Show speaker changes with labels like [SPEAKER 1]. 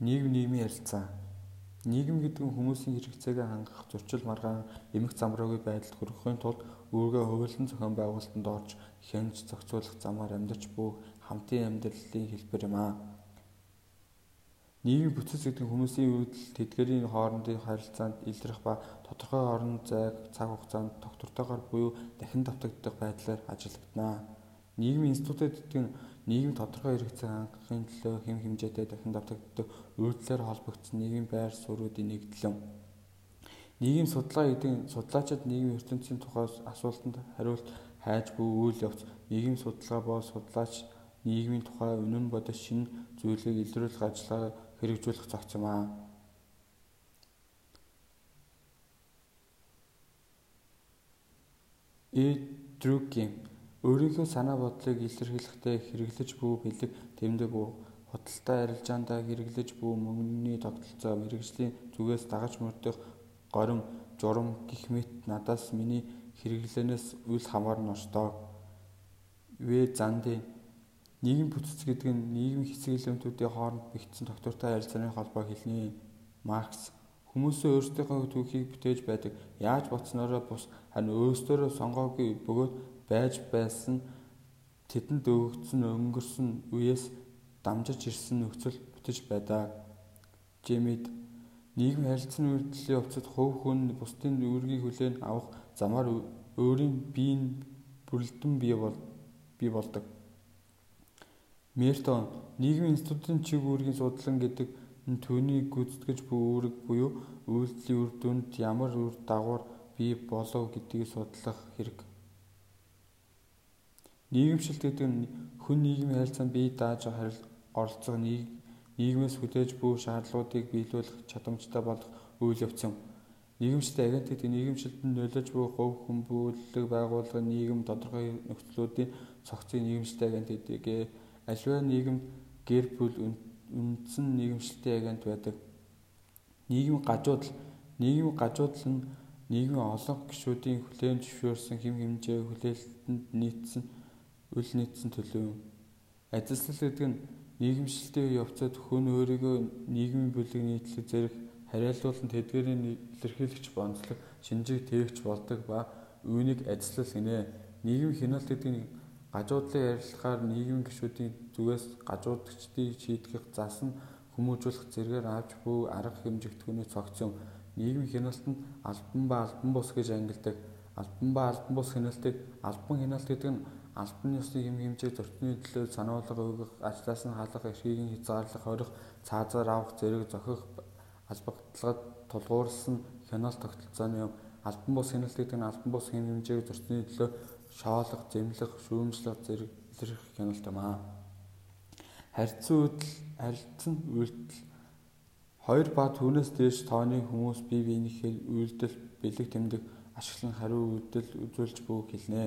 [SPEAKER 1] Нийгэм нийгмийн ярилцаа. Нийгэм гэдэг нь хүмүүсийн хэрэгцээгээ хангах, зурчил маргаан, эмх замраагүй байдалд хүрэхийн тулд өөргөө хөвөлтөн зохион байгуулалтанд орж хянж зохицуулах замаар амьдарч буй хамтын амьдралын хэлбэр юм аа. Нийгмийн бүтц гэдэг нь хүмүүсийн үйлдэл, тэдгэрийн хоорондын харилцаанд илрэх ба тодорхой орон зайг цаг хугацаанд тогтвортойгоор буюу дахин давтагдах байдлаар ажиллагдана. Нийгмийн институтууд гэдэг нь нийгэм тодорхой хэрэгцээ хангахын төлөө хэм хэмжээтэй дахин давтагддаг үйлдэлээр холбогдсон нийгмийн байр суурьуудын нэгдлэн. Нийгэм судлаа гэдэг судлаачид нийгмийн ертөнцийн тухай асуултанд хариулт хайж буй үйл явц. Нийгэм судалгаа ба судлаач нийгмийн тухай үнэн бодож шинэ зүйлийг илрүүлэх ажиллагаа хэрэгжүүлэх зохиц юм аа. Э Дрюкийн Өөрийнхөө санаа бодлыг илэрхийлэхдээ хэрэглэж буй бэлэг тэмдэг худалдаа арилжаандаа хэрэглэж буй мөнгөний тогтолцоо мэрэгжлийн зүгээс дагаж мөрдөх горим журам гих мэт надаас миний хэрэглэнээс үл хамаарна ортой. В зандын нийгэм бүтц гэдэг нь нийгмийн хэсэг элементүүдийн хооронд бэхжсэн тогтвортой харилцааны холбоо хэлнэ. Маркс Хүмүүсээ өөрсдийнхөө түүхийг бүтээж байдаг. Яаж боцноороо бус харин өөрсдөө сонгоогүй бөгөөд байж байсан тэдэнд өгөгдсөн өнгөрсөн үеэс дамжиж ирсэн нөхцөл бүтэж байдаг. Жимид нийгэм харилцааны үйлдэлийн явцад хувь хүн бусдын үүргийг хүлээн авах замаар өөрийн биеийн бүрэлдэн бий бол бий болдог. Мертон нийгмийн институтын чиг үүргийн судлан гэдэг нь түүний гүйцэтгэж буй үүрэг буюу үйлдэлийн үр дүнд ямар үр дагавар бий болов гэдгийг судлах хэрэг. Нийгэмшилт гэдэг нь хүн нийгмийн харилцаанд бие дааж оролцох нийгмээс хүлээж буй шаардлагуудыг биелүүлэх чадамжтай болох үйл явц юм. Нийгэмшилт агент гэдэг нийгэмшилтэнд нөлөөж буй хувь хүн бүлэг байгууллага нийгэм тодорхой нөхцлүүдийн цогцыг нийгэмшилт агент гэдэг. Аливаа нийгэмд гэр бүл үндсэн нийгэмшилтийн агент байдаг. Нийгмийн гажуудал нийгмийн гажуудал нь нийгмийн олон гишүүдийн хүлээн зөвшөөрсөн хэм хэмжээ хүлээлтэнд нийцсэн үл нийцсэн төлөв юм. Ажилслал гэдэг нь нийгэмшилтийн явцад хүн өөрийгөө нийгмийн бүлэг нийтлэг зэрэг хариалуулан тэдгэрийн илэрхийлэгч бонцлог шинжийг тээгч болдог ба үүнийг ажилслал гинэ. Нийгэм хяналт гэдэг нь гажуудлын ярилцлагаар нийгмийн гишүүдийн зүгээс гажуудагчдыг шийдэх засан хүмүүжүүлэх зэргээр авч буй арга хэмжигдэхүүний цогц юм. Нийгмийн хяналтанд албан ба албан бус гэж ангилдаг. Албан ба албан бус хяналтыг албан хяналт гэдэг нь албан ёсны хэм хэмжээ зөрчний төлөө сануулга өгөх, ажлаас нь халах, эрхийг хязгаарлах, хорих, цаазаар авах, зэрэг зохих албагдлагад тулгуурласан хяналт тогтолцооны юм. Албан бус хяналт гэдэг нь албан бус хэм хэмжээг зөрчний төлөө шоолох, зэмлэх, шүүмжлэх зэрэг илэрхийлэх хяналт юм аа. Харьцан үйлдэл, харилцан үйлдэл хоёр ба түүнээс дээш тооны хүмүүс бие биенийхээ үйлдэл, бэлэг тэмдэг ашиглан хариу үйлдэл үзүүлж буй хэлнэ.